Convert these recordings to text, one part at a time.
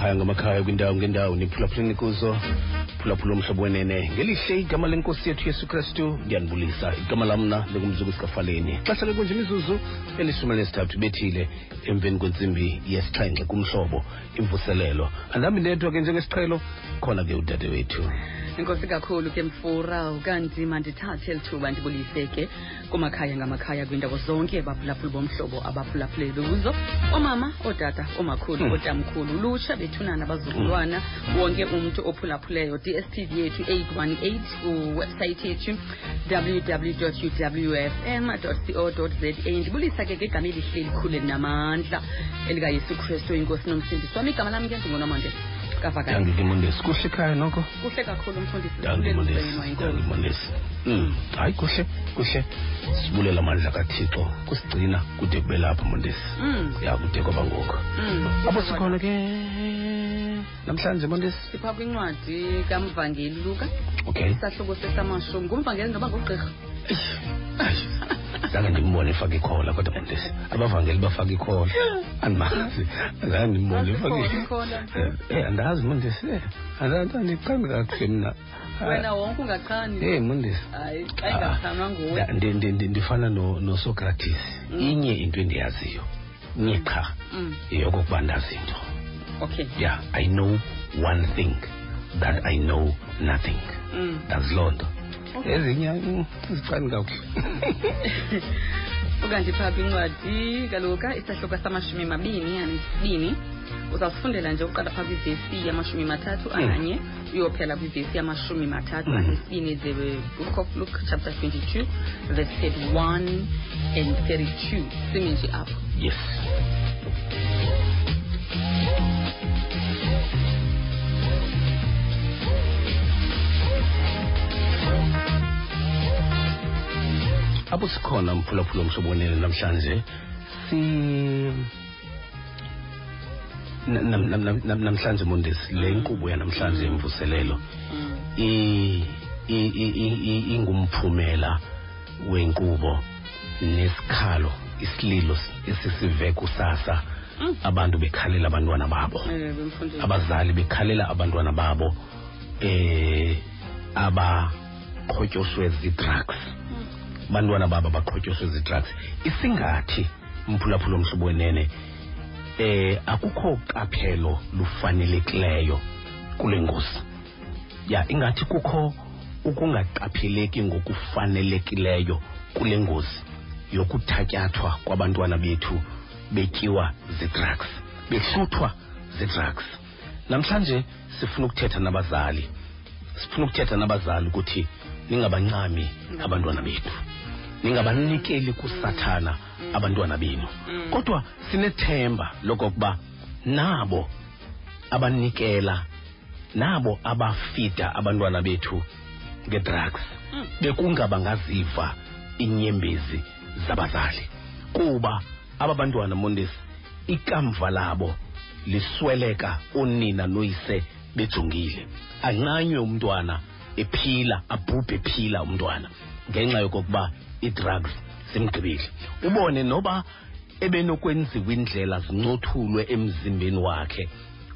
kumakhaya ngamakhaya kwindawo ngendawo niphulaphuleni kuzo. Phulaphula umhlobo wenene. Ngelihle igama lenkosi yethu yesu kristu. Ndiyanibulisa igama lamna lingumzuku sikafaleni xesha ke kunje imizuzu elishumi elinesithathu bethile emveni kwentsimbi yesixhenxe kumhlobo imvuselelo. Andihambi ndedwa ke njengesiqhelo khona ke udade wethu inkosi kakhulu ke mfura kanti mandithathe lithuba ndibulise ke kumakhaya ngamakhaya kwiindawo zonke abaphulaphuli bomhlobo abaphulaphule luzo oomama ootata oomakhulu Hmm. ootamkhulu lutsha bethunana abazukulwana wonke umntu ophulaphuleyo dstv yethu 818 kuwebsayithi yethu www uwfm co za ndibulisa ke ngegama elihle elikhulu elinamandla elikayesu kristu inkosi nomsindisi wam igama lam ke ndingunomandela kavakala ndandikimondesi kuhle ekhaya noko? Kuhle kakhulu mfundisi. Ndandimondesi Sibulele Mm, hayi kuhle kuhle. Sibulela amandla kathixo kusigcina kude kube lapha mondesi. Mm, ya kude kwaba ngoku. Mm. apho sikhona ke namhlanje mondesi? Sipha kwincwadi kamvangeli luka okay. Isahluko sesamashumi. Ngumvangeli noba ngugqirha zange ndimbone efake ikhola kodwa mondesi abavangeli bafake ikhola. Andimazi zange ndimbone efake. Eh, eh andazi mondesi e andiqambi kakuhle mna. Wena wonke ungachani hey mondesi hayi xa ingachanwa nguwe ndi- ndifana no- nosocrates Mm. inye into endiyaziyo nye qha Mm, yeyokokuba ndazi into. Okay. Yeah i know one thing that i know nothing. Mm. ndazi loo nto. Ezinye mm, zicani kakuhle ukanti phaa kwincwadi kaloka isahluko samashumi mabini anesibini uzawufundela nje uqala phaa kwivesi yamashumi mathathu Mm. anye uyophela kwivesi yamashumi mathathu Mm. anesibini the book of luke chapter 22 verse 31 and 32 simi nje apho. Yes apho sikhona mphulaphula mhlobo wenene namhlanje si na- nam- nam- nam- nam- namhlanje mondesi le nkqubo yanamhlanje yemvuselelo Mm. ingumphumela wenkqubo nesikhalo isililo esisive kusasa Mm. abantu bekhalela abantwana babo Eh, abazali bekhalela abantwana babo eh abaqhotyoswe zii-drugs Mm. Abantwana baba baqhotyoswe zii-drugs isingathi umphulaphula mhlobo wenene eh akukho qaphelo lufanelekileyo kule ngozi ya ingathi kukho ukungaqapheleki ngokufanelekileyo kule ngozi yokuthatyathwa kwabantwana bethu betyiwa zii-drugs behluthwa zii-drugs namhlanje sifuna ukuthetha nabazali sifuna ukuthetha nabazali ukuthi ningabancami abantwana bethu ningabanikeli kusathana abantwana benu Mm. kodwa sinethemba lokokuba nabo abanikela nabo abafida abantwana bethu ngedrugs Mm. bekungaba ngaziva inyembezi zabazali kuba aba bantwana mondesi ikamva labo lisweleka unina noyise bejongile anqanywe umntwana ephila abhubhe ephila umntwana ngenxa yokokuba ii-drugs zimgqibile ubone noba ebenokwenziwa indlela zincothulwe emzimbeni wakhe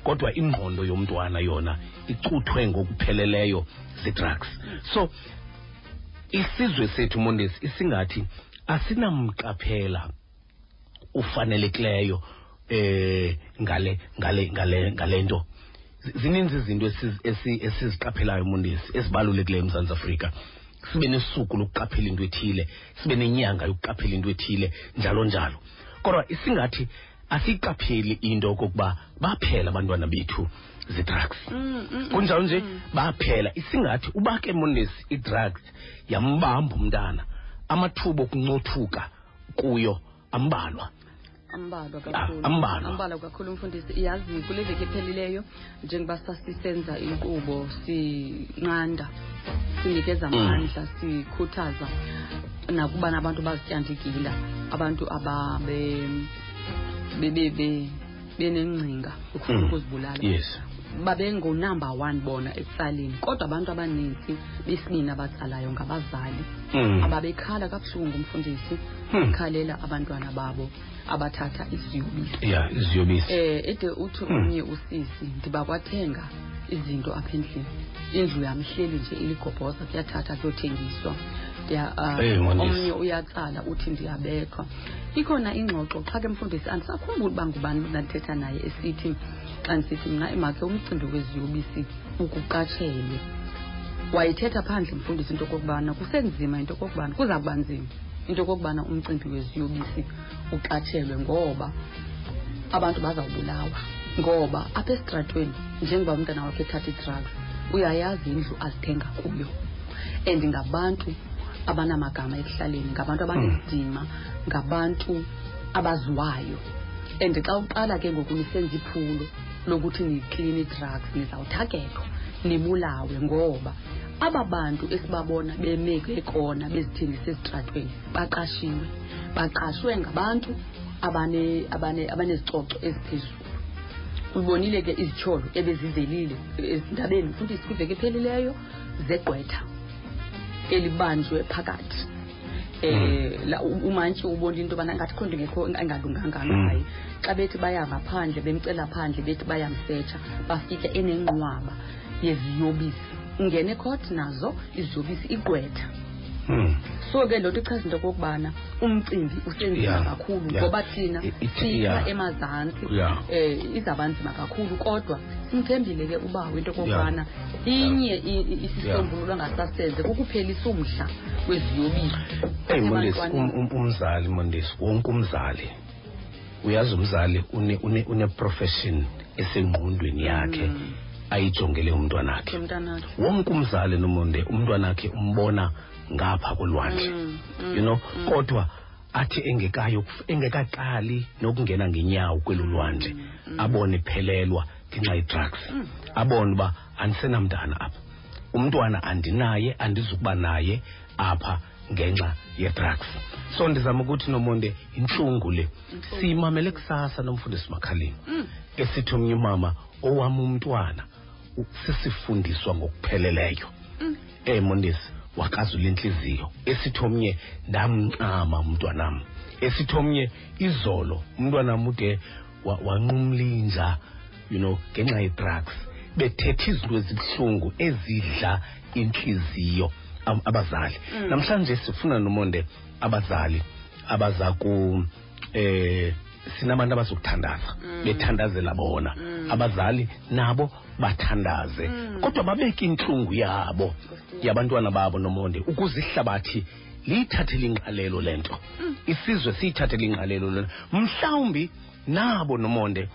kodwa ingqondo yomntwana yona icuthwe ngokupheleleyo zii-drugs so isizwe sethu mondesi isingathi asinamqaphela ufanelekileyo eh ngale ngale ngale ngalento zininzi izinto esi- esi- esiziqaphelayo mondesi ezibalulekileyo eMzantsi Afrika. Sibe nesuku lokuqaphela into ethile sibe nenyanga yokuqaphela into ethile njalo njalo. Kodwa isingathi asiyiqapheli into okokuba baphela abantwana bethu zii-drugs Mm, mm, mm, kunjalo nje mm. baphela. Isingathi uba ke mondesi i-drugs yambamba umntana amathuba okuncothuka kuyo ambalwa ambalwa Ah, kakhulu ambalwa. ambalwa kakhulu umfundisi yazi kule veki ephelileyo njengoba sasisenza inkqubo sinqanda sinikeza Mm. amandla sikhuthaza nakuba nabantu bazityandikila abantu ababe benengcinga ukufuna Mm. ukuzibulala yes babengunumber one bona ekusaleni kodwa abantu abaninzi besibini abatsalayo ngabazali. Mm. ababekhala kabuhlungu umfundisi Hmm. khalela abantwana babo abathatha iziyobisi. Ya iziyobisi. Eh ede uthi Hmm. omnye usisi ndibakwathenga izinto apha endlini. Indlu yamhleli nje iligobhoza kuyathatha kuyothengiswa. Ndiya- ah, Eh, omnye uyatsala uthi ndiyabethwa. Ikhona ingxoxo qha ke mfundisi andisakhumbuli uba ngubani ndandithetha naye esithi xa ndisithi mna emake umcimbi weziyobisi ukuqatshelwe. Wayithetha phandle mfundisi into okokubana kusenzima into okokubana kuza kuba nzima into okokubana umcimbi weziyobisi uqatshelwe ngoba abantu bazawubulawa ngoba apha esitratweni njengoba umntana wakhe ethatha ii-drugs uyayazi indlu azithenga kuyo. And ngabantu abanamagama ekuhlaleni ngabantu abanesidima ngabantu abaziwayo. And xa uqala ke ngoku nisenza iphulo lokuthi niklini ii-drugs nizawuthakethwa nibulawe ngoba aba bantu esibabona beme kona bezithengisa ezitratweni baqashiwe baqashwe ngabantu abane- abane- abanezicoco eziphezulu. Ubonile ke izityholo ebezizelile ezintabeni futhi kwiveki ephelileyo zegqwetha elibanjwe phakathi. Umantyi ubona into yobana ngathi khonto ngekho engalunganga ngaye xa bethi baya ngaphandle bemcela phandle bethi bayamsetsha bafike enenqwaba yeziyobisi. Ungene ecourt nazo iziyobisi igqwetha. So ke lo nto ichaza into okokubana umcimbi usenzima Yeah, kakhulu yeah. ngoba thina yeah. emazantsi Yeah. eh nzima kakhulu kodwa simthembile ke ubawo into okokubana inye yeah. isisombululo angasasenze kukuphelisa umhla weziyobisi eyi mondesi um- um- umzali mondesi wonke umzali uyazi umzali une- une- une-profession esengqondweni yakhe Mm. ayijongele umntwanakhe wonke umzali nomonde umntwanakhe umbona ngapha kolwandle. Mm, mm, you know mm. kodwa athi engekayo engekaqali nokungena ngenyawo kwelo lwandle abone phelelwa ngenxa ye-drugs. Abone uba andisenamntana apha. Umntwana andinaye andizukuba naye apha ngenxa ye-drugs. So ndizama ukuthi nomonde intlungu le siyimamele kusasa nomfundisi makhalini esithi omnye umama owam umntwana sisifundiswa ngokupheleleyo. Mm. eh mondesi wakazula intliziyo esithi omnye ndamncama umntwanam esithi omnye izolo umntwanam ude wa- wanqumlinja you know ngenxa yedrugs bethetha izinto ezibuhlungu ezidla intliziyo abazali Mm. namhlanje sifuna nomonde abazali abaza ku eh sinabantu abazokuthandaza. Mm. bethandazela bona. Mm. abazali nabo bathandaze. Mm. kodwa babeke intlungu yabo yabantwana babo nomonde ukuze ihlabathi liyithathele ingqalelo le nto. Mm. isizwe siyithathe linqalelo le mhlawumbi nabo nomonde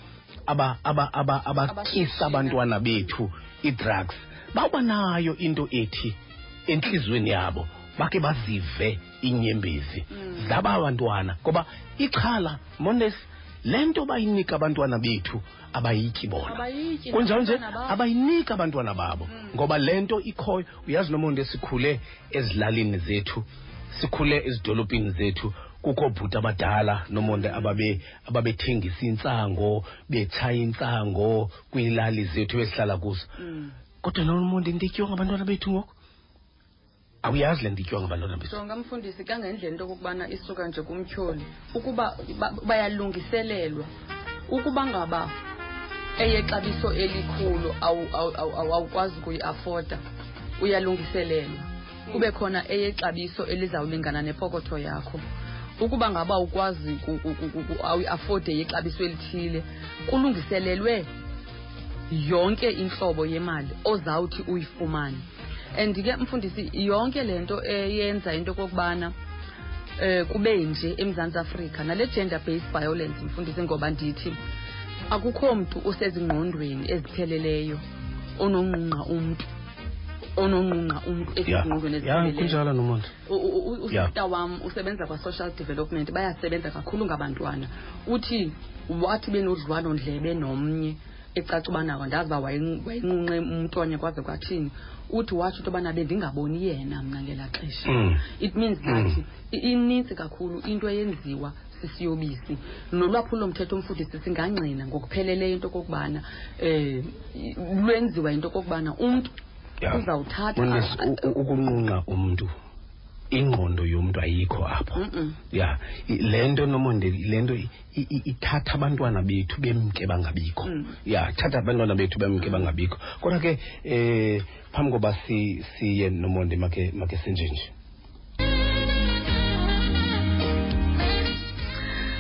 aba aba aba abatyisa abantwana bethu i-drugs. Bawuba nayo into ethi entliziyweni yabo bakhe bazive inyembezi Mm. zaba bantwana ngoba ixhala mondes le nto bayinika abantwana bethu abayityi bona kunjalo nje abayinika abantwana babo Mm. ngoba le nto ikhoyo uyazi nomonde sikhule ezilalini zethu sikhule ezidolophini zethu kukho bhuti abadala nomonde ababe ababethengisa intsango betshaya intsango kwiilali zethu esihlala kuzo Mm. kodwa nomonde ndityiwa ngabantwana bethu ngoku awuyazi le ndityiwa ngabantwana bethu jonga mfundisi kangendlela into okokubana isuka nje kumtyholi ukuba bayalungiselelwa ukuba ngaba eyexabiso elikhulu awu- awu- awu- awu- awukwazi ukuyiafoda uyalungiselelwa. Kube khona eyexabiso elizawulingana nepokotho yakho. Ukuba ngaba ukwazi awuyiafode yexabiso elithile kulungiselelwe yonke intlobo yemali ozawuthi uyifumane and ke mfundisi yonke le nto eyenza into okokubana eh kube nje eMzantsi Afrika nale gender based violence mfundisi ngoba ndithi akukho mntu usezingqondweni ezipheleleyo ononqunqa umntu ononqunqa umntu ya. ezipheleleyokunjalo Yeah. usista wam usebenza kwa-social development bayasebenza kakhulu ngabantwana. Uthi wathi benodlwano ndlebe nomnye ecaca uba ndazi uba wayinqunqe umntonya kwaze kwathini uthi watsho into yobana bendingaboni yena mna ngelaa xesha Mm. it means Mm. that i- inintsi kakhulu into eyenziwa sisiyobisi nolwaphulo mthetho umfundisi singangqina ngokupheleleyo into okokubana um lwenziwa into okokubana umntu uzawuthatha ukunqunqa umntu ingqondo yomntu ayikho apho. Mm-mm. ya i- le nto nomonde le nto ithatha abantwana bethu bemke bangabikho. Mm. ya thatha abantwana bethu bemke bangabikho. Kodwa ke eh phambi koba si- siye nomonde make make senjenje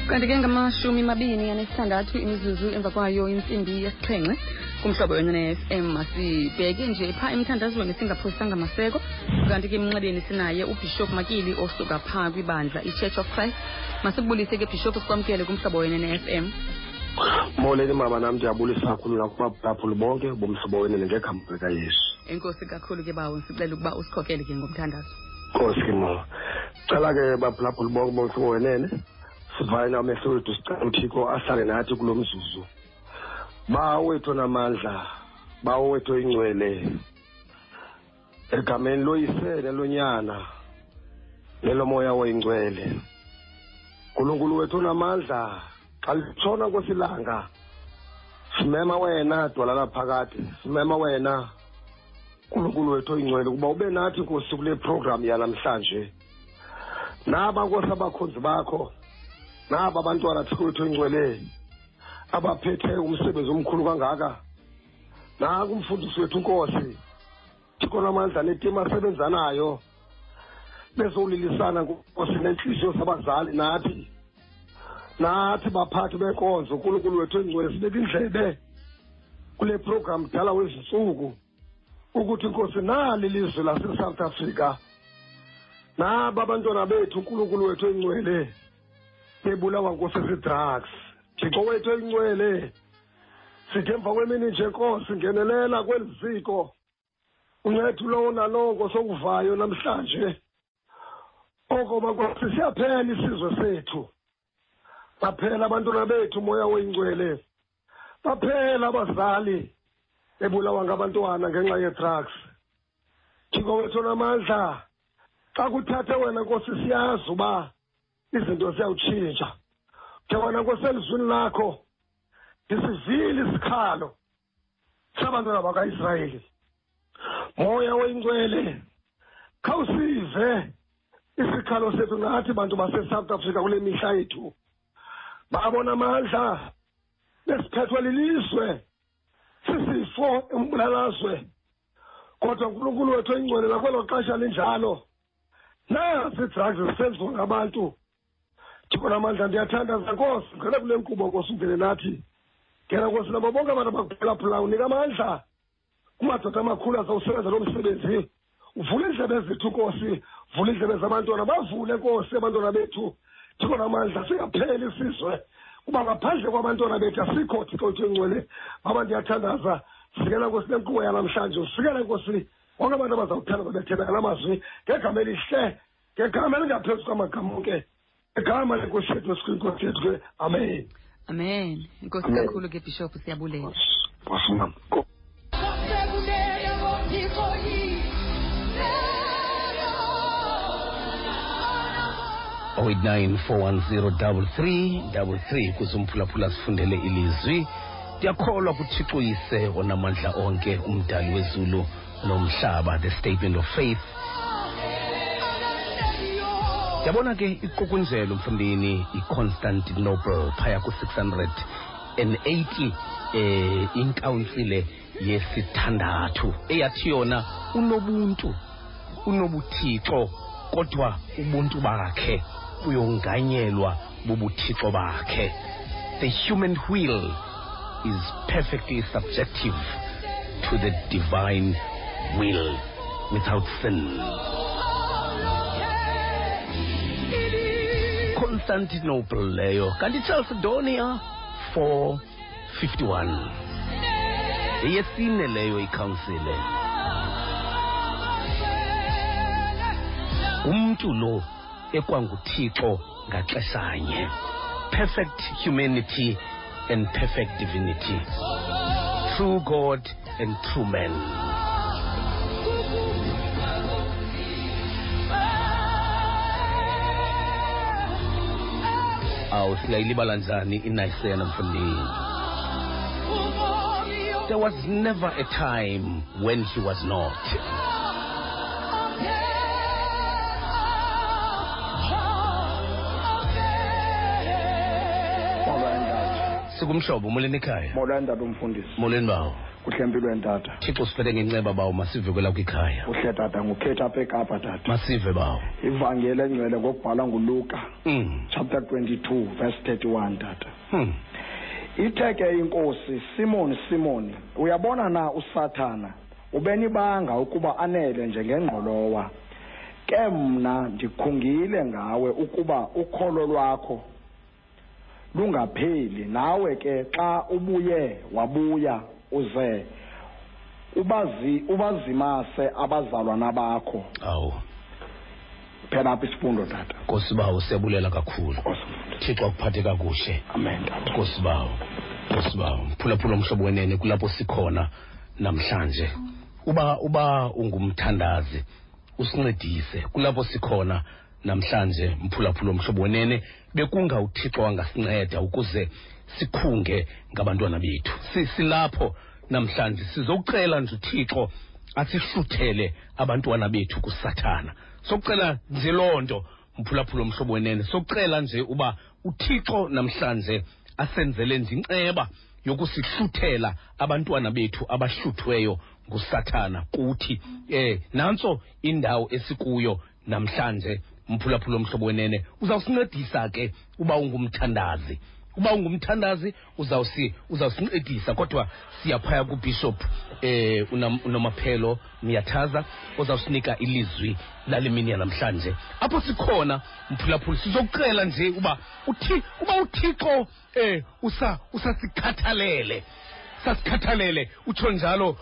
kanti ke ngamashumi mabini anesithandathu imizuzu emva kwayo intsimbi yesixhenxe kumhlobo wencene FM masibheke nje phaa emthandazweni singaphosisanga maseko. Kanti ke emnxebeni sinaye ubishop makili osuka phaa kwibandla i-church of christ. Masibulise ke bishop sikwamkele kumhlobo wenene FM molweni mama nam ndiyabulisa kakhulu nakubaphulaphuli bonke bomhlobo wenene ngegama likayesu. Enkosi kakhulu ke bawo sicela ukuba usikhokele ke ngomthandazo. Nkosi ke mama cala ke baphulaphuli bonke bomhlobo wenene sivale nawo mehlo wethu sicela uthiko ahlale nathi kulo mzuzu bawo wethu namandla bawo wethu ingcwele. Egameni loyise nelonyana nelomoya oyingcwele. Nkulunkulu wethu onamandla xa litshona kwesilanga. Simema wena dwalala phakathi. Simema wena nkulunkulu wethu oyingcwele ukuba ube nathi nkosi kule program yanamhlanje. Naba nkosi abakhonzi bakho naba abantwana thixo wethu oyingcwele. Abaphethe umsebenzi omkhulu kangaka? Naku umfundisi wethu nkosi. Thixo namandla netimu asebenza nayo bezolilisana nkosi nentliziyo zabazali nathi. Nathi baphathi benkonzo unkulunkulu wethu oyingcwele sibeka indlebe kule program dala wezintsuku ukuthi inkosi nali lizwe lase-south africa naba abantwana bethu unkulunkulu wethu oyingcwele bebulawa nkosi zii-drugs thixo wethu oyingcwele sithi emva kwemini nje nkosi ngenelela kweli ziko. Uncethu lowo nalowo nkosi okuvayo namhlanje. Oko bankosi siyaphela isizwe sethu. Baphela abantwana bethu moya oyingcwele baphela abazali bebulawa ngabantwana ngenxa ye-drugs. Thixo wethu namandla xa kuthathe wena nkosi siyazi uba izinto ziyawutshintsha. Ke wena nkosi elizwini lakho ndisivile isikhalo sabantwana bakaisrayeli. Moya oyingcwele khawusive isikhalo sethu nathi bantu base-south africa kule mihla yethu. Babona amandla besiphethwe lilizwe sisifo embulalazwe. Kodwa unkulunkulu wethu oyingcwele nakwelo xesha linjalo nasi drugs zisenziwa ngabantu. Thixo namandla ndiyathandaza nkosi. Ngena kule nkqubo nkosi ungene nathi. Ngena nkosi nabo bonke abantu abakuphulaphulayo unika amandla. Kumadoda amakhulu azawusebenza lo msebenzi. Uvule iindlebe zethu nkosi. Vula iindlebe zabantwana bavule nkosi abantwana bethu. Thixo namandla singapheli isizwe kuba ngaphandle kwabantwana bethu asikho thixo wethu engcwele. Baba ndiyathandaza. Sikela nkosi lenkqubo yanamhlanje usikele nkosi. Bonke abantu abazawuthanda babethena ngala mazwi. Ngegama elihle ngegama elingaphezu kwamagama onke. Ngegama lenkosi yethu esikhulu inkosi yethu ke amen amen enkosi Amen. kakhulu ke bishop siyabulela Nkosi mama. Nkosi. oh eight nine four one zero double three double three kuze umphulaphula sifundele ilizwi ndiyakholwa kuthixo uyise onamandla onke umdali wezulu nomhlaba the statement of faith ndiyabona ke iqukunzelo mfundini iconstantinople phaya ku-600 and 80 eh inkawunsile yesithandathu eyathi yona unobuntu unobuthixo kodwa ubuntu bakhe buyonganyelwa bubuthixo bakhe. The human will is perfectly subjective to the divine will without sin constantinople leyo kanti chalcedonia 451 eyesine leyo ikhansile umntu lo ekwanguthixo ngaxeshanye. Perfect humanity and perfect divinity. True god and true man awu singayilibala njani there was never a time when he was not. Sikumhlobo molweni ekhaya molweni tata umfundisi molweni bawo kuhle empilweni tata thixo siphethe ngenceba bawo masive kwelakho ikhaya. Kuhle tata ngukhetha apha ekapa tata. Masive bawo ivangeli engcwele ngokubhalwa nguluka mm. chapter 22 verse 31 tata. Hmm. ithe ke inkosi simoni simoni uyabona na usathana? Ubenibanga ukuba anele njengengqolowa. Ke mna ndikhungile ngawe ukuba ukholo lwakho lungapheli. Nawe ke xa ubuye wabuya uze ubazi ubazimase abazalwana bakho awu. Phela apha isifundo tata. Nkosi bawo siyabulela kakhulu. Thixo akuphathe kakuhle. Amen tata. Nkosi bawo nkosi bawo mphulaphula mhlobo wenene kulapho sikhona namhlanje. Uba uba ungumthandazi usincedise. Kulapho sikhona namhlanje mphulaphula mhlobo wenene bekunga uthixo wangasinceda ukuze sikhunge ngabantwana bethu. Si- silapho namhlanje sizokucela nje uthixo asihluthele abantwana bethu kusathana. Sokucela nje loo nto mphulaphula omhlobo wenene sokucela nje uba uthixo namhlanje asenzele nje inceba yokusihluthela abantwana bethu abahluthweyo ngusathana. Kuthi eh nanso indawo esikuyo namhlanje mphulaphula omhlobo wenene uzawusincedisa ke uba ungumthandazi uba ungumthandazi uzawusi uzawusincedisa kodwa siyaphaya kubishop eh unomaphelo niyathaza ozawusinika ilizwi lale mini yanamhlanje. Apho sikhona mphulaphula sizokucela nje uba uthi uba uthixo eh usa usasikhathalele sasikhathalele. Utsho njalo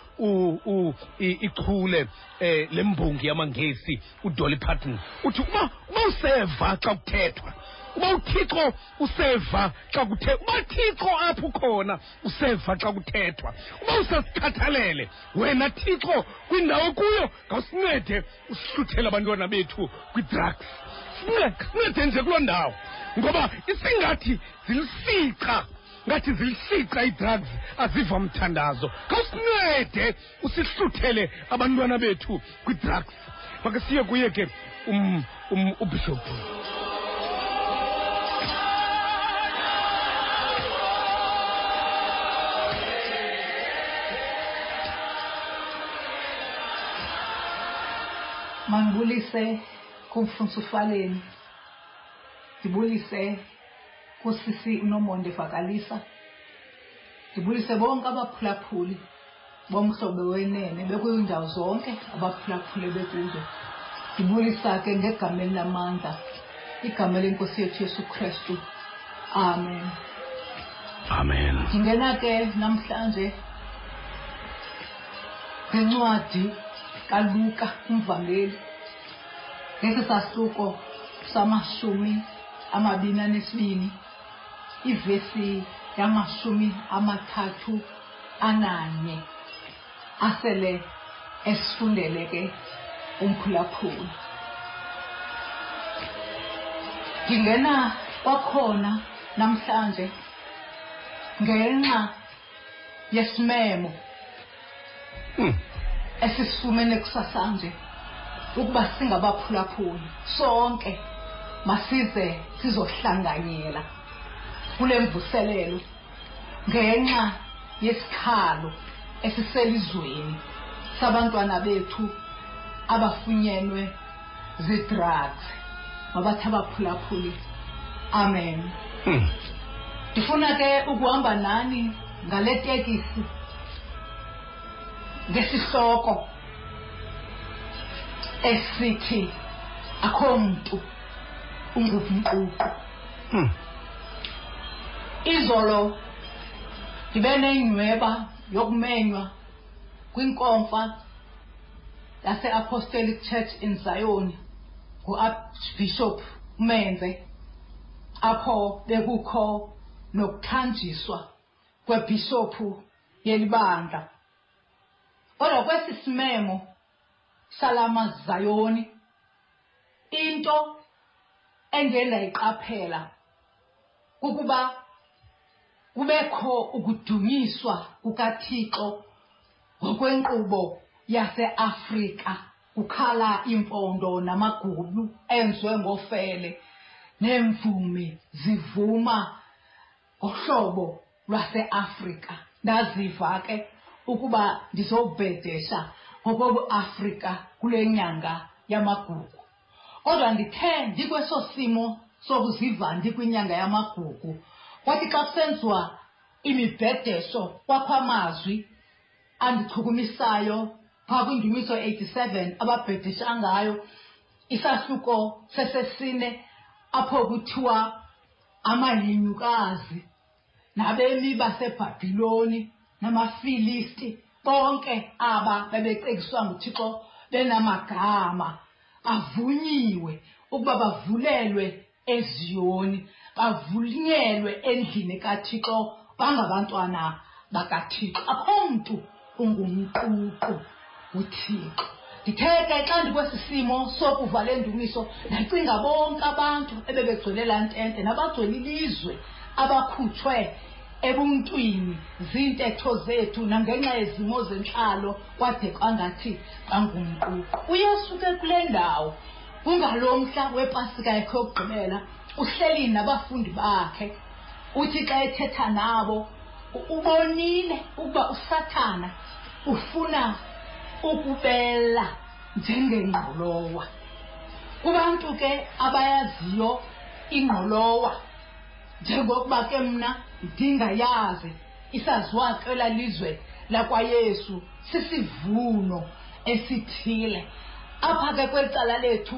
ichule eh lembongi yamangesi udolly parton. Uthi uba uba useva xa kuthethwa uba uthixo useva xa kuthe uba thixo apho khona useva xa kuthethwa. Uba usasikhathalele wena thixo kwindawo kuyo ngawusincede usihluthele abantwana bethu kwidrugs. Sincede nje kuloo ndawo ngoba isingathi zilisixa ngathi zilisixa ii-drugs aziva mthandazo. Khawusincede usihluthele abantwana bethu kwi-drugs. Makhe siye kuye ke um, um, ubishophu Mandibulise kumfundisi ufaleni. Ndibulise kusisi uNomonde Vakalisa. Ndibulise bonke abaphulaphuli bomhlobo wenene bekuyindawo zonke abaphulaphule bekuzo. Ndibulisa ke ngegama elinamandla igama lenkosi yethu Yesu Kristu. Amen. amen Ndingena ke namhlanje ngencwadi kaLuka umvangeli ngesi sahluko samashumi amabini anesibini ivesi yamashumi amathathu ananye asele esifundele ke umphulaphula ndingena kwakhona namhlanje ngenxa yesimemo. Hmm. Esisifumene kusasanje ukuba singabaphulaphuli sonke masize sizohlanganyela kule mvuselelo ngenxa yesikhalo esiselizweni sabantwana bethu abafunyenwe zii-drugs mabathi abaphulaphuli amen Hmm. ndifuna ke ukuhamba nani ngale tekisi ngesihloko esithi akho mntu ungumququ Hmm. izolo ndibe nenyweba yokumenywa kwinkomfa yase-apostolic church in zion ngu-archbishop umenze apho bekukho nokuthanjiswa kwebhishophu yelibandla kodwa kwesi simemo salamazayoni into engendayiqaphela kukuba kubekho ukudunyiswa kukaThixo ngokwenkqubo yaseAfrika kukhala impondo namagubu enziwe ngofele nemvumi zivuma ngohlobo lwaseAfrika. Ndaziva ke ukuba ndizobhedesha ngokobuAfrika kule nyanga yamagugu. Kodwa ndithe ndikweso simo sokuziva ndikwinyanga yamagugu kwathi xa kusenziwa imibhedesho kwakho amazwi andichukumisayo phaa kwindumiso 87 ababhedesha ngayo isahluko sesesine apho kuthiwa amahinyukazi nabemi basebhabhiloni namafilisti bonke aba bebecekiswa nguthixo benamagama bavunyiwe ukuba bavulelwe eziyoni bavunyelwe endlini kathixo bangabantwana bakathixo. Akho mntu ungumququ uthixo. Ndithe xa ndikwesi simo sokuva le ndumiso ndacinga bonke abantu ebebegcwele laa ntente nabagcwele ilizwe abakhutshwe ebuntwini ziintetho zethu nangenxa yezimo zentlalo kwade kwangathi bangumququ uyesu ke kule ndawo kungalo mhla wepasika yakhe yokugqibela uhleli nabafundi bakhe. Uthi xa ethetha nabo ubonile ukuba usathana ufuna ukubela njengengqolowa. Kubantu ke abayaziyo ingqolowa njengokuba ke mna ndingayazi isaziwa kwela lizwe lakwayesu sisivuno esithile. Apha ke kweli cala lethu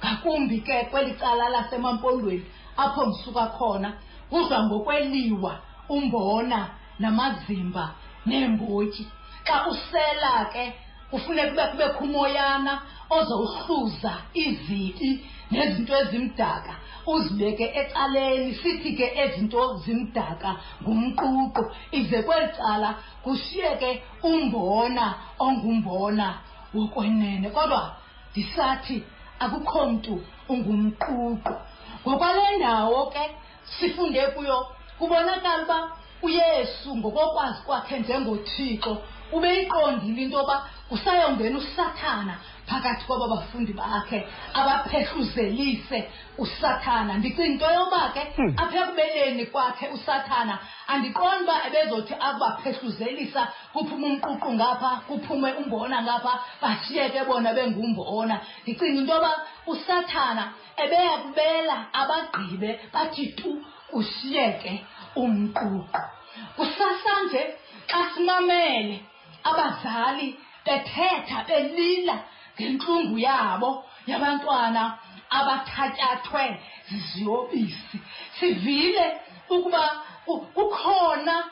ngakumbi ke kweli cala lasemampondweni apho ndisuka khona kudla ngokweliwa umbona namazimba neembotyi. Xa usela ke kufuneka kube kubekho umoyana ozawuhluza izibi nezinto ezimdaka. Uzibeke ecaleni sithi ke ezinto zimdaka ngumququ ize kweli cala kushiyeke umbona ongumbona wokwenene kodwa ndisathi akukho mntu ungumququ ngokwale ndawo ke sifunde kuyo kubonakala uba uyesu ngokokwazi kwakhe njengothixo ubeyiqondile into yoba kusayongena usathana phakathi kwaba bafundi bakhe abaphehluzelise usathana. Ndicinga into yoba ke apha ekubeleni kwakhe usathana andiqondi uba ebezothi akubapehluzelisa kuphume umququ ngapha kuphume umbona ngapha bashiyeke bona bengumbona ndicinga into yoba usathana ebeya kubela abagqibe bathi tu kushiyeke umququ. Kusasa nje xa simamele abazali bethetha belila ngentlungu yabo yabantwana abathatyathwe ziziyobisi. Sivile ukuba kukhona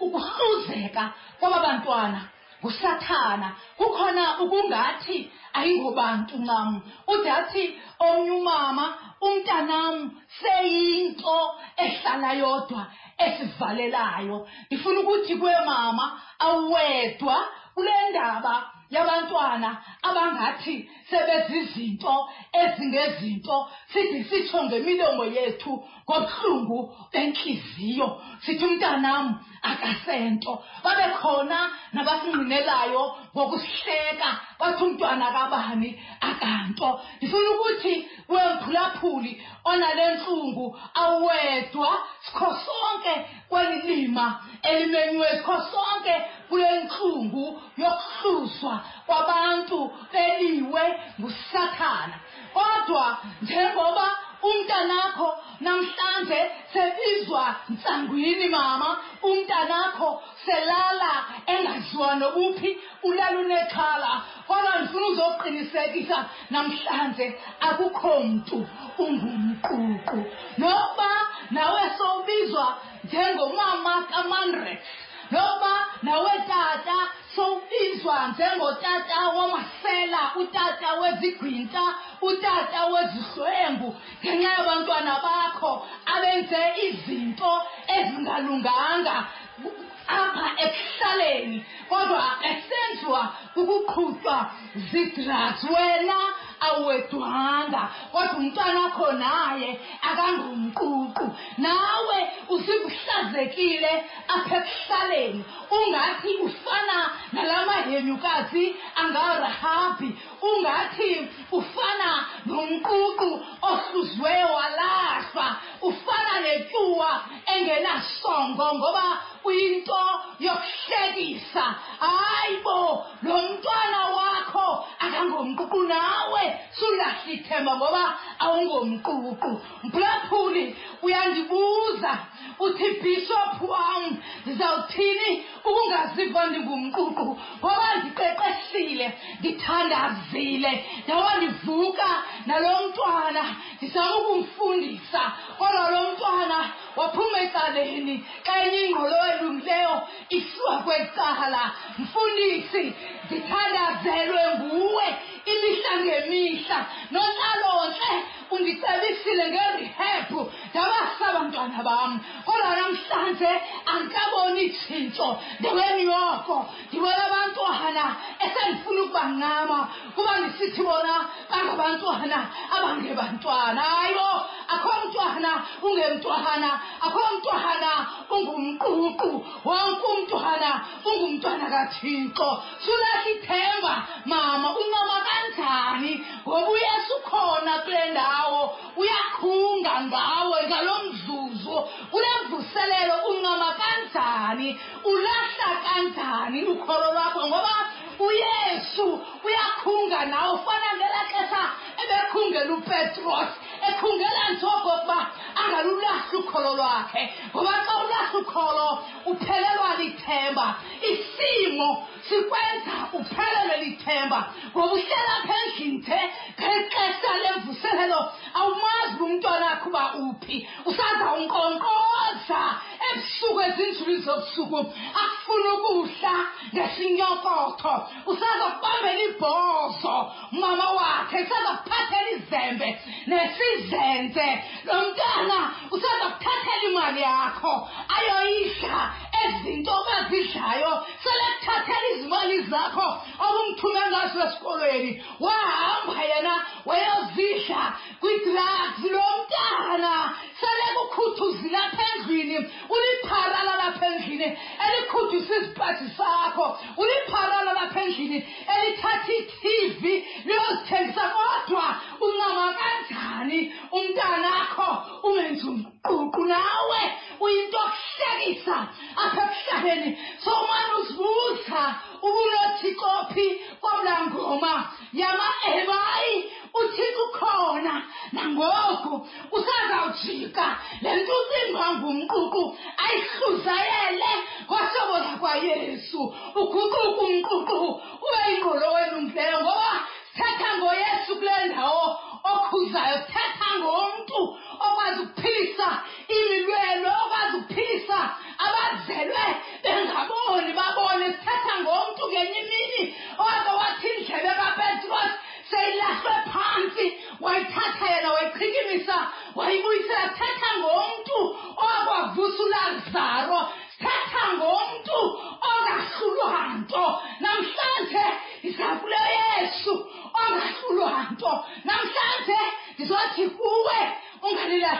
ukuhluzeka kwaba bantwana ngusathana kukhona ukungathi ayingobantu ncam ude athi omnye umama umntanam seyinto ehlala yodwa esivalelayo. Ndifuna ukuthi kwemama awedwa kule ndaba yabantwana abangathi sebezizinto ezingezinto sithi sitsho ngemilomo yethu ngobuhlungu bentliziyo sithi umntanam akasento. Babe khona nabasingqinelayo ngokusihleka bathi umntwana kabani? Akanto. Ndifuna ukuthi wemphulaphuli onale ntlungu awedwa sikho sonke kweli lima elimenywe sikho sonke kule ntlungu yokuhluswa kwabantu beliwe ngusathana kodwa njengoba umntanakho namhlanje sebizwa ntsangwini mama umntanakho selala engaziwa nobuphi ulala unexhala kodwa ndifuna uzoqinisekisa namhlanje akukho mntu ungumququ nokuba nawe sowubizwa njengomama kamandrex nokuba nawe tata sowubizwa njengotata wamasela utata wezigwinta utata wezihlwengu ngenxa yabantwana bakho abenze izinto ezingalunganga apha ekuhlaleni kodwa esenziwa kukuqhutywa zii-drugs wena awedwanga kodwa umntwana wakho naye akangumququ. Nawe usibuhlazekile apha ekuhlaleni. Ungathi ufana nalamahenyukazi angarahabi ungathi ufana nomququ ohluzwe walahlwa. Ufana netyuwa engenasongo ngoba uyinto yokuhlekisa. Hayi bo lo mntwana wakho akangomququ nawe. Sulahla ithemba ngoba awungomququ. Mphulaphuli uyandibuza uthi bishop wam ndizawuthini ukungaziva ndingumququ ngoba ndiqeqeshile ndithandazile ndawa ndivuka nalo mntwana ndizama ukumfundisa kodwa lo mntwana waphuma ecaleni. Xa enye ingqolo elungileyo isiwa kwecala. Mfundisi ndithandazelwe nguwe imihla ngemihla nonalontle undicebisile ngerehab ndabasa abantwana bam. Kodwa namhlanje andikaboni tshintsho ndaweni yoko ndibona abantwana esendifuna ukubancama kuba ndisithi bona bangabantwana abangebantwana hayibo akho mntwana ungemntwana akho mntwana ungumququ wonke umntwana ungumntwana kathixo. Sulahla ithemba mama uncama kanjani? Ngoba uyesu ukhona kule ndawo uyakhunga ngawe ngalo mzuzu. Kule mvuselelo uncama kanjani? Ulahla kanjani ukholo lwakho? Ngoba uyesu uyakhunga nawe ufana ngelaa xesha ebekhungela upetros ekhungela nje okokuba angalulahli ukholo lwakhe ngoba xa ulahla ukholo uphelelwa lithemba. Isimo sikwenza uphelelwe lithemba ngoba uhlela apha endlini nje ngexesha lemvuselelo awumazi uba umntwana akho uba uphi. Usazawunkonkqoza ebusuku ezinzulu zobusuku akufuna ukudla ngesinyokotho. Usazakubambela ibhozo mama wakhe usazakuphathela izembe nesizenze lo mntana usazakuthathela imali yakho ayoyidla ezinto bazidlayo selekuthathela izimali zakho obumthume ngazo esikolweni. Wahamba yena wayozidla kwidrugs lo mntana. Selekukhuthuzile apha endlwini ulipharala lapha endlini elikhuthisa izipathi sakho ulipharala lapha endlini elithatha i-tv liyozithengisa kodwa uncama kanjani? Umntanakho ungenzi umququ nawe uyinto okuhlekisa apha ekuhlaleni somane uzibuza ubunothi kophi kwabula ngoma? Yama-ebayi uthixo ukhona. Nangoku usazawujika. Le nto ucingwa ngumququ ayihluzayele kwahlobo lakwayesu uguquke umququ ube yingqolo welungileyo ngoba thetha ngoyesu kule ndawo okhuzayo. Thetha ngomntu okwazi ukuphilisa imilwelo okwazi ukuphilisa abazelwe bengaboni babone sithetha ngomntu ngenye imini. Owake wathi indlebe kapetros seyilahlwe phantsi wayithatha yena wayichikimisa wayibuyisela. Thetha ngomntu owakwavusa ulazaro sithetha ngomntu ongahlulwa nto. Namhlanje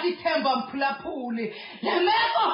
ithemba mphulaphuli. Le meko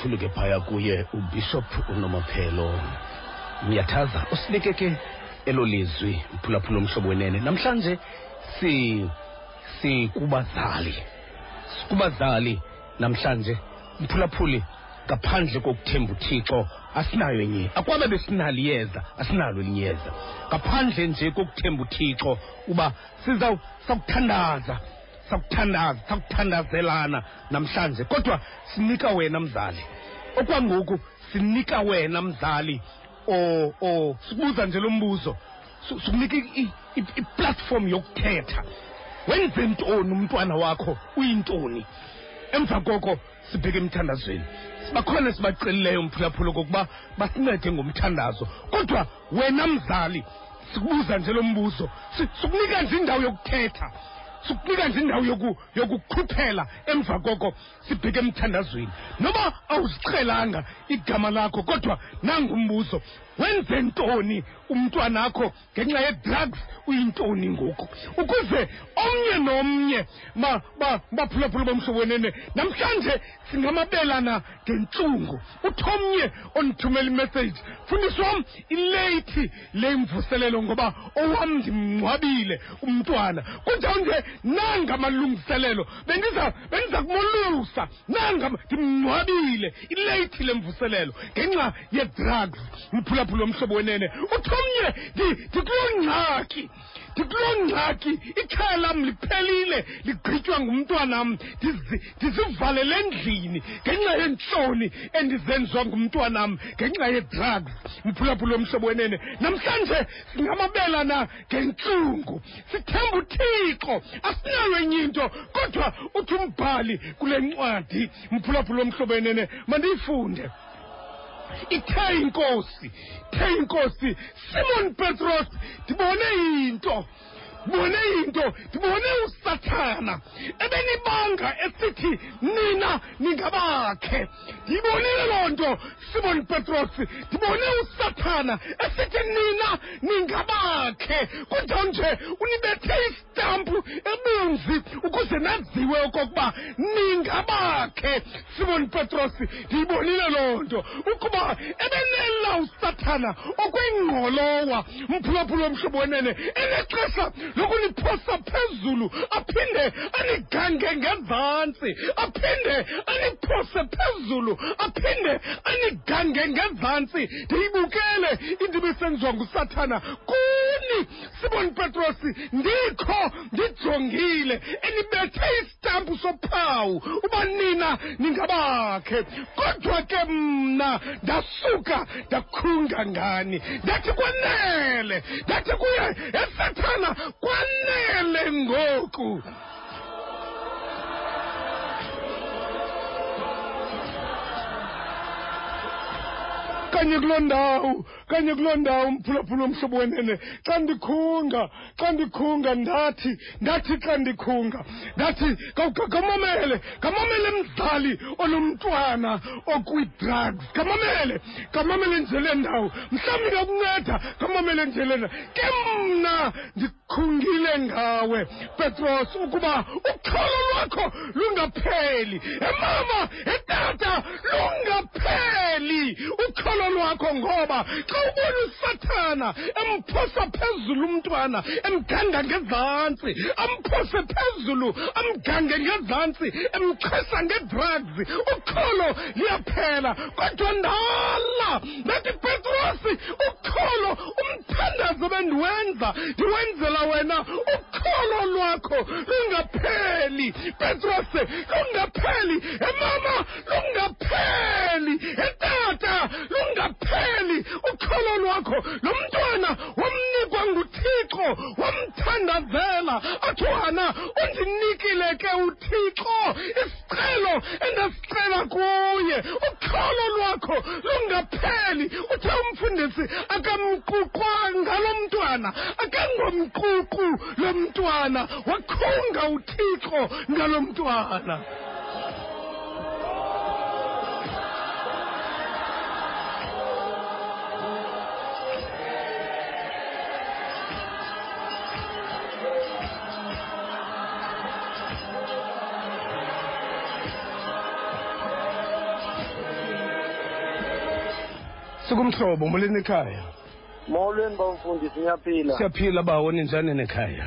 kakhulu ke phaya kuye ubishop unomaphelo. Niyathaza usinike ke elo lizwi mphulaphula omhlobo wenene. Namhlanje si sikubazali sikubazali namhlanje. Mphulaphuli ngaphandle kokuthemba uthixo asinayo enye. Akwabe besinalo iyeza asinalo elinye iyeza. Ngaphandle nje kokuthemba uthixo uba siza sakuthandaza sakuthandazelana namhlanje kodwa sinika wena mzali. Okwangoku sinika wena mzali. O o sibuza nje lo mbuzo. Sikunika iplatform yokuthetha. Wenze ntoni umntwana wakho? Uyintoni? Emva koko sibheke emthandazweni. Bakhona sibacelileyo mphulaphula kokuba basincede ngomthandazo. Kodwa wena mzali sikubuza nje lo mbuzo. Si- sikunika nje indawo yokuthetha. Sikunika nje indawo yoku- yokukhuphela emva koko sibheke emthandazweni. Noba awuziqhelanga igama lakho kodwa nangumbuzo wenze ntoni? Umntwanakho ngenxa ye-drugs uyintoni ngoku? Ukuze omnye nomnye baphulaphula bomhlobo wenene namhlanje singamabelana ngentlungu uthomnye ondithumela imessage fundisi wam ileyithi le mvuselelo ngoba owam ndimngcwabile umntwana kunjawunje nanga amalungiselelo bendiza bendiza kumolusa. Nanga ndimngcwabile ileyithi le mvuselelo ngenxa ye-drugs. Mphulaphula omhlobo wenene. Uthomnye ndi- ndikuloo ngxaki ndikuloo ngxaki ikhaya lam liphelile ligqitywa ngumntwanam ndizi- ndizivalele endlini ngenxa yeentloni endizenziwa ngumntwanam ngenxa ye-drugs. Mphulaphula omhlobo wenene. Namhlanje singamabelana ngentlungu. Sithemba uthixo. Asinayo enye into kodwa uthi umbhali kule ncwadi. Mphulaphula omhlobo wenene. Mandiyifunde. ithe inkosi ithe inkosi simon petros ndibone into ndibone into ndibone usathana. Ebenibanga esithi nina ningabakhe. Ndiyibonile loo nto simon petros ndibone usathana esithi nina ningabakhe. Kunjalo nje unibethe isitampu ebunzi ukuze naziwe okokuba ningabakhe simon petros ndiyibonile loo nto ukuba ebenela usathana okwingqolowa mphulaphula omhlobo wenene enexesha lokuniphosa phezulu aphinde anigange ngezantsi aphinde aniphose phezulu aphinde anigange ngezantsi ndiyibukele into ibisenziwa ngusathana. Kuni simon petros ndikho ndijongile enibethe isitampu sophawu. Uba nina ningabakhe. Kodwa ke mna ndasuka ndakhunga ngani? Ndathi kwanele ndathi kuye esathana kwanele ngoku kanye kuloo ndawo kanye kuloo ndawo mphulaphula omhlobo wenene. Xa ndikhunga xa ndikhunga ndathi ndathi xa ndikhunga ndathi kamamele kamamele mzali onomntwana okwi-drugs. Kamamele kamamele nje le ndawo. Mhlawumbi ngakunceda kamamele nje le ndawo. Ke mna ndikhungile ngawe petros ukuba ukholo lwakho lungapheli. Emama etata lungapheli. Ukholo lwakho ngoba xa ubona usathana emphosa phezulu umntwana emganga ngezantsi amphose phezulu amgange ngezantsi emchesa ngedrugs ukholo liyaphela. Kodwa ndala ndathi petrosi ukholo umthandazo bendiwenza ndiwenzela wena ukholo lwakho lungapheli. Petrosi lungapheli. Emama lungapheli. Etata lungapheli ukholo lwakho lo mntwana wamnikwa nguthixo wamthandazela athi wana undinikile ke uthixo isicelo endasicela kuye. Ukholo lwakho lungapheli. Uthe umfundisi akamquqwanga lo mntwana akangomququ lo mntwana. Wakhunga uthixo ngalo mntwana. Sikumhlobo molweni ekhaya. Molweni bamfundisi niyaphila siyaphila bawo ninjani nekhaya?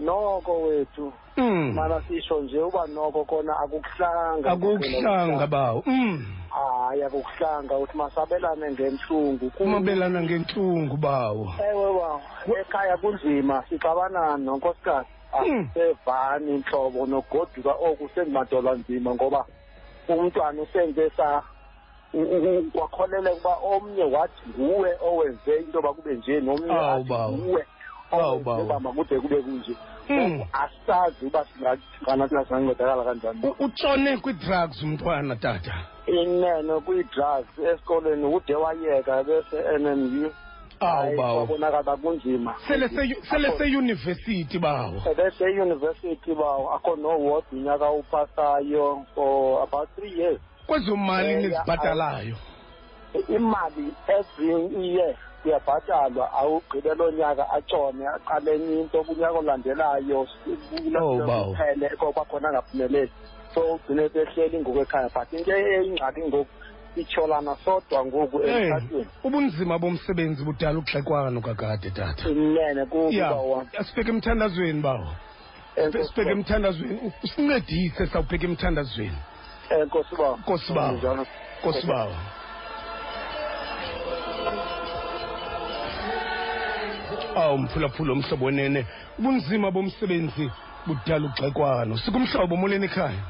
Noko wethu. Mm. mana sisho nje uba noko kona akukuhlanga. Akukuhlanga bawo mm. hayi akukuhlanga. Uthi masabelane ngentlungu Ku- umabelana ngentlungu bawo ewe ba ekhaya kunzima sixabanani nonkosikazi. Mm. asevani intlobo nogoduka oku sendimadolwa nzima ngoba umntwana usenze sa u- u- u- wakholeleka uba omnye wathi nguwe owenze into yoba kube nje nomnye Awu, athi bawo. nguwe Awu, owenze bawo. uba makude kube kunje. Mm. Ngoku asazi uba singathina thina singancedakala kanjani. U- utshone kwii-drugs umntwana tata? Inene kwii-drugs esikolweni ude wayeka bese NMU awu Hayi, bawo kwabonakala kunzima. Sele se- sele seyunivesithi bawo bese eyunivesithi bawo akho no-ward unyaka upasayo for about three years. Kwezo mali Eh, nizibhatalayo imali every year kuyabhatalwa awugqibe loo nyaka atshone aqale enye into kunyaka olandelayo Oh, bawo. uphele kwakhona angaphumeleli. So ugcine sehleli ngoku ekhaya but into eyingxaki ngoku ityholana sodwa ngoku Eh, emtshatweni ubunzima bomsebenzi budala ugxekwano kakade tata. Inene ya kuba sibheke emthandazweni bawo. Sibheke emthandazweni usincedise sawubheka emthandazweni. Enkosi ba Nkosi bawo. nkosi bawo awu mphulaphula omhlobo wenene. Ubunzima bomsebenzi budala ugxekwano sikumhlobo molweni ekhaya?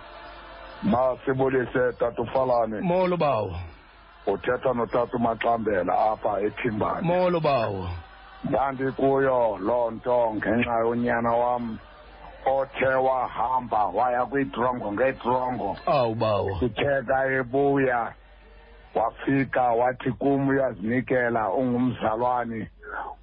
Masibulise tata ufalane molo bawo. Uthetha notata umaxambela apha ethimbane. Molo bawo. Ndandikuyo loo nto ngenxa yonyana wam othe wahamba waya kwidrongo ngedrongo awu bawo. Sitheka ebuya wafika wathi kum uyazinikela ungumzalwane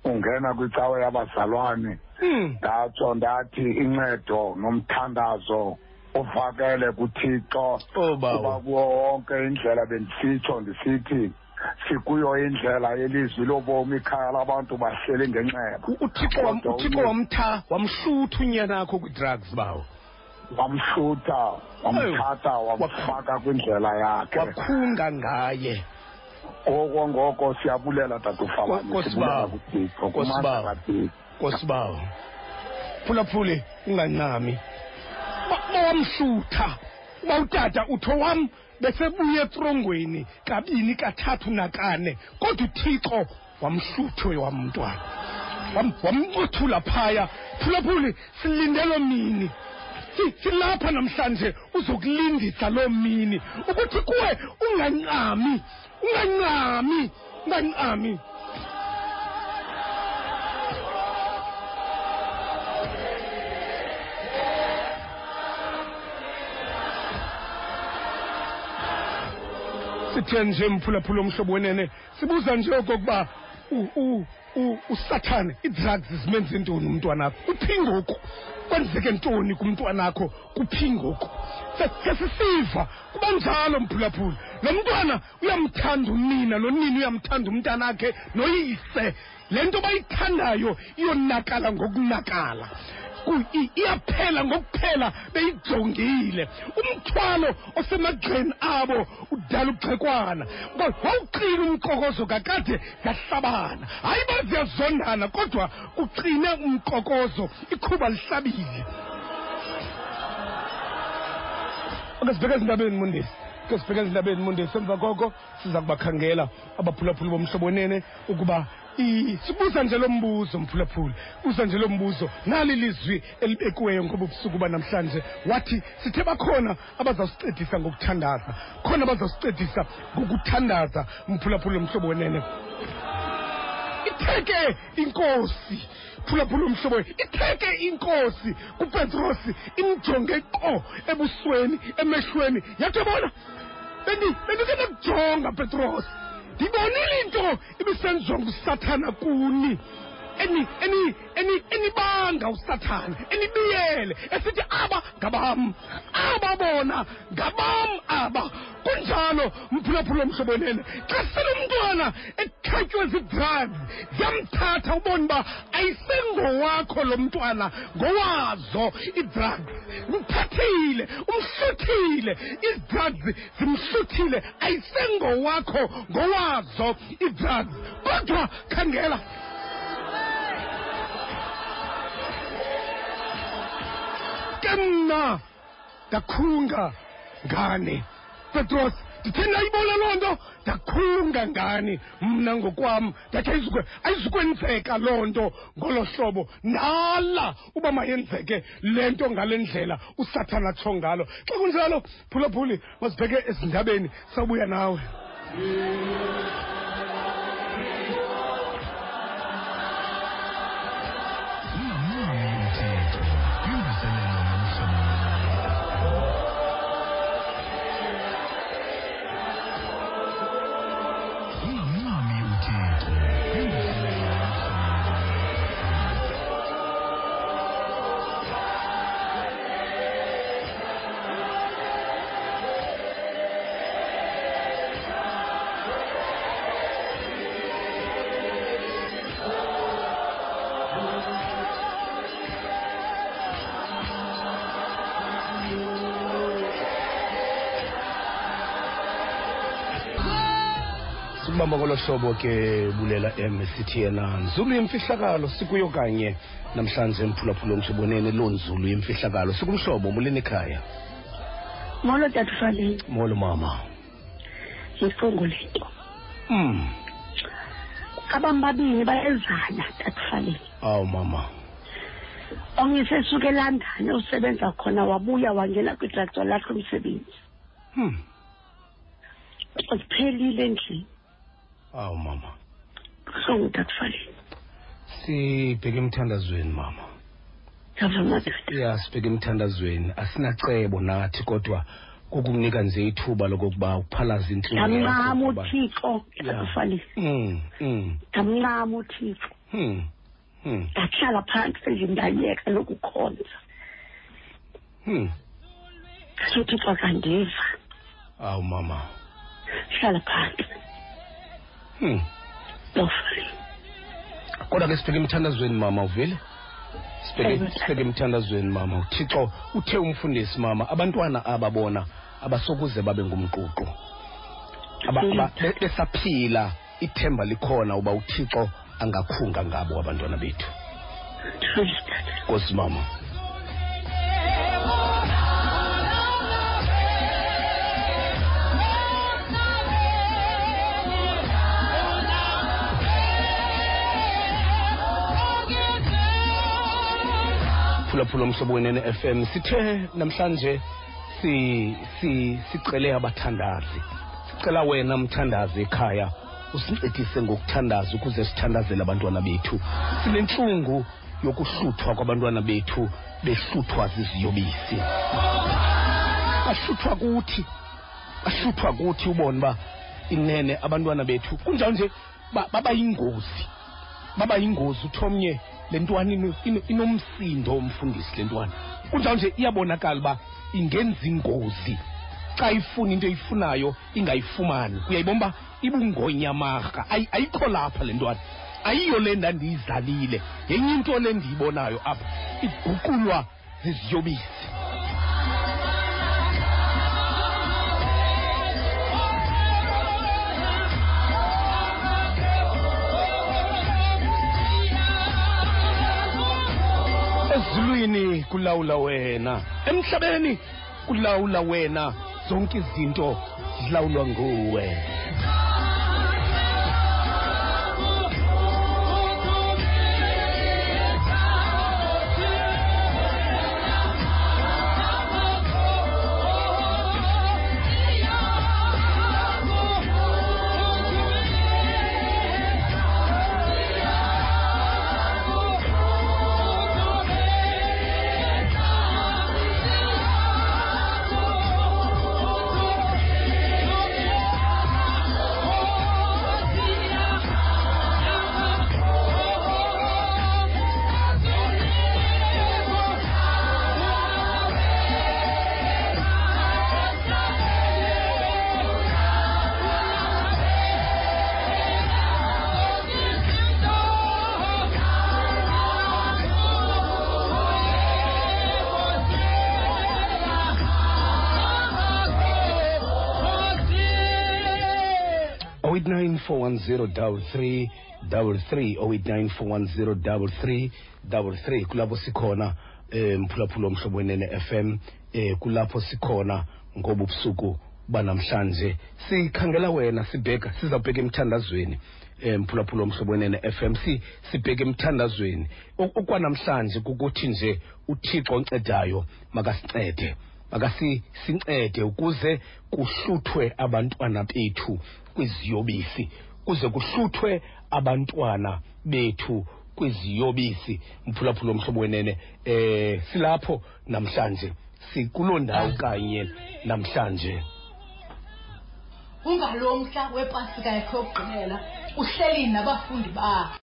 ungena kwicawe yabazalwane. Hmm. ndatsho ndathi incedo nomthandazo ufakele kuthixo. Oh, kuba bawo kuwo wonke indlela bendisitsho ndisithi sikuyo indlela yelizwi lobomi ikhaya labantu bahleli ngenxeba. U- uthixo wam- Kodwa uthixo uye- wamtha wamhlutha unyana akho kwii-drugs bawo. Wamhlutha wamthatha wamfaka kwindlela yakhe. wakhunga ngaye. Ngoko ngoko siyabulela tatufalane Nkosi sibulela bawo. kuthixo Nkosi kumandla bawo. kathixo. Nkosi bawo phulaphule ungancami Ba- bawamhlutha. Uba utata utho wam besebuya etrongweni kabini kathathu nakane kodwa uthixo wamhluthe wamntwana Wam- wamncothula phaya phulaphule silinde loo mini Si- silapha namhlanje uzokulindisa loo mini. Ukuthi kuwe ungancami ungancami ungancami. Sithe nje mphulaphula omhlobo wenene sibuza nje okokuba u- u- u- usathane ii-drugs zimenze ntoni umntwanakho? Uphingoku kwenzeke ntoni kumntwanakho? Kuphingoku sesisiva kuba njalo mphulaphula. Lo mntwana uyamthanda unina nonini uyamthanda umntanakhe noyise. Le nto bayithandayo iyonakala ngokunakala iyaphela ngokuphela beyijongile. Umthwalo osemagxeni abo udala ugxekwana Ngo- wawuqina umqokozo kakade yahlabana. Hayi ba ziyazondana kodwa kuqine umqokozo ikhuba lihlabile. Ake sibheke ezindabeni mundisi. Ke sibheke ezindabeni mundisi. Emva koko siza kubakhangela abaphulaphuli bomhlobo wenene ukuba sibuza nje lo mbuzo mphulaphula buza nje lo mbuzo. Nali lizwi elibekiweyo ngoba busuku banamhlanje. Wathi sithe bakhona abazawusicedisa ngokuthandaza khona abazawusicedisa ngokuthandaza mphulaphula lomhlobo wenene. Itheke inkosi. Phulaphula umhlobo itheke inkosi. Kupetrosi imjonge qo ebusweni emehlweni. Yathi bona bendi- bendike nakujonga petros ndibonile into ibisenziwa ngusathana kuni. Eni eni eni enibanga usathana enibiyele esithi aba ngabam aba bona ngabam aba. Kunjalo mphulaphula omhlobonene xa sele umntwana umntwana ekhatywe zii-drugs ziyamthatha ubone uba ayisengowakho lo mntwana ngowazo ii-drugs mthathile umhluthile ii-drugs zimhluthile ayisengowakho ngowazo ii-drugs kodwa khangela ke mna ndakhunga ngane petros ndithe ndayibona loo nto. Ndakhunga ngani? Mna ngokwam ndathi ayizukwe ayizukwenzeka loo nto ngolo hlobo. Ndala uba mayenzeke le nto ngale ndlela usathana atsho ngalo. Xa kunjalo phulaphuli masibheke ezindabeni sawubuya nawe. Sikubamba ngolo hlobo ke bulela em sithi yena nzulu yemfihlakalo sikuyo kanye. Namhlanje mphulaphula omshobonene loo nzulu yemfihlakalo sikumhlobo mulini ekhaya? Molo tatufaleni molo mama. Yifungu lento. Mm abantu babini bayezana tatufaleni awu mama. Omnye sesuke elondon usebenza khona wabuya wangena kwitraktor lakhe umsebenzi. Hmm. Ziphelile endlini. Awu mama. Buhlungu tatufaleni sibheke emthandazweni mama. Ya sibheke emthandazweni. Asinacebo nathi kodwa kukunika nje ithuba lokokuba uphalaze intlungu ndamncama uthixo Ya. tatufaleni mm mm ndamncama uthixo. Hmm hmm. Ndahlala phantsi endlini ndayeka lokukhonza hmm. Suthixo akandiva awu mama. Hlala phantsi hmm. Kodwa ke sibheke emthandazweni mama uvile sibheke emthandazweni mama. Uthixo uthe umfundisi mama abantwana ababona abasokuze babe ngumququ besaphila ithemba likhona uba uthixo angakhunga ngabo abantwana bethu. Nkosi mama phulaphula umhlobo wenene FM sithe namhlanje si si sicele abathandazi. Sicela wena mthandazi ekhaya usincedise ngokuthandaza ukuze sithandazele abantwana bethu. Sinentlungu yokuhluthwa kwabantwana bethu behluthwa ziziyobisi. Bahluthwa kuthi bahluthwa kuthi ubone uba inene abantwana bethu. Kunjalo nje ba- baba yingozi baba yingozi uthi omnye le ntwana ino- ino- inomsindo umfundisi le ntwana kunjalo nje iyabonakala uba ingenza ingozi. Xa ifuna into eyifunayo ingayifumani. Uyayibona uba ibungonyamarha. Ayi- ayikho lapha le ntwana. Ayiyo le ndandiyizalile yenye into le ndiyibonayo apha iguqulwa ziziyobisi. Ezulwini kulawula wena. Emhlabeni kulawula wena. Zonke izinto zilawulwa nguwe. 089 410 089 410 kulapho sikhona eh mphulaphula omhlobo wenene FM eh kulapho sikhona ngoba ubusuku banamhlanje. Sikhangela wena sibheka sizawubheka emthandazweni. Um mphulaphula omhlobo wenene FM si sibheke emthandazweni. Ok- okwanamhlanje kukuthi nje uThixo oncedayo makasincede makasi sincede ukuze kuhluthwe abantwana bethu kwiziyobisi kuze kuhluthwe abantwana bethu kwiziyobisi. Mphulaphula omhlobo wenene eh silapho namhlanje sikuloo ndawo kanye namhlanje. Ungalo mhla wepasika yakho yokugqibela uhleli nabafundi bakho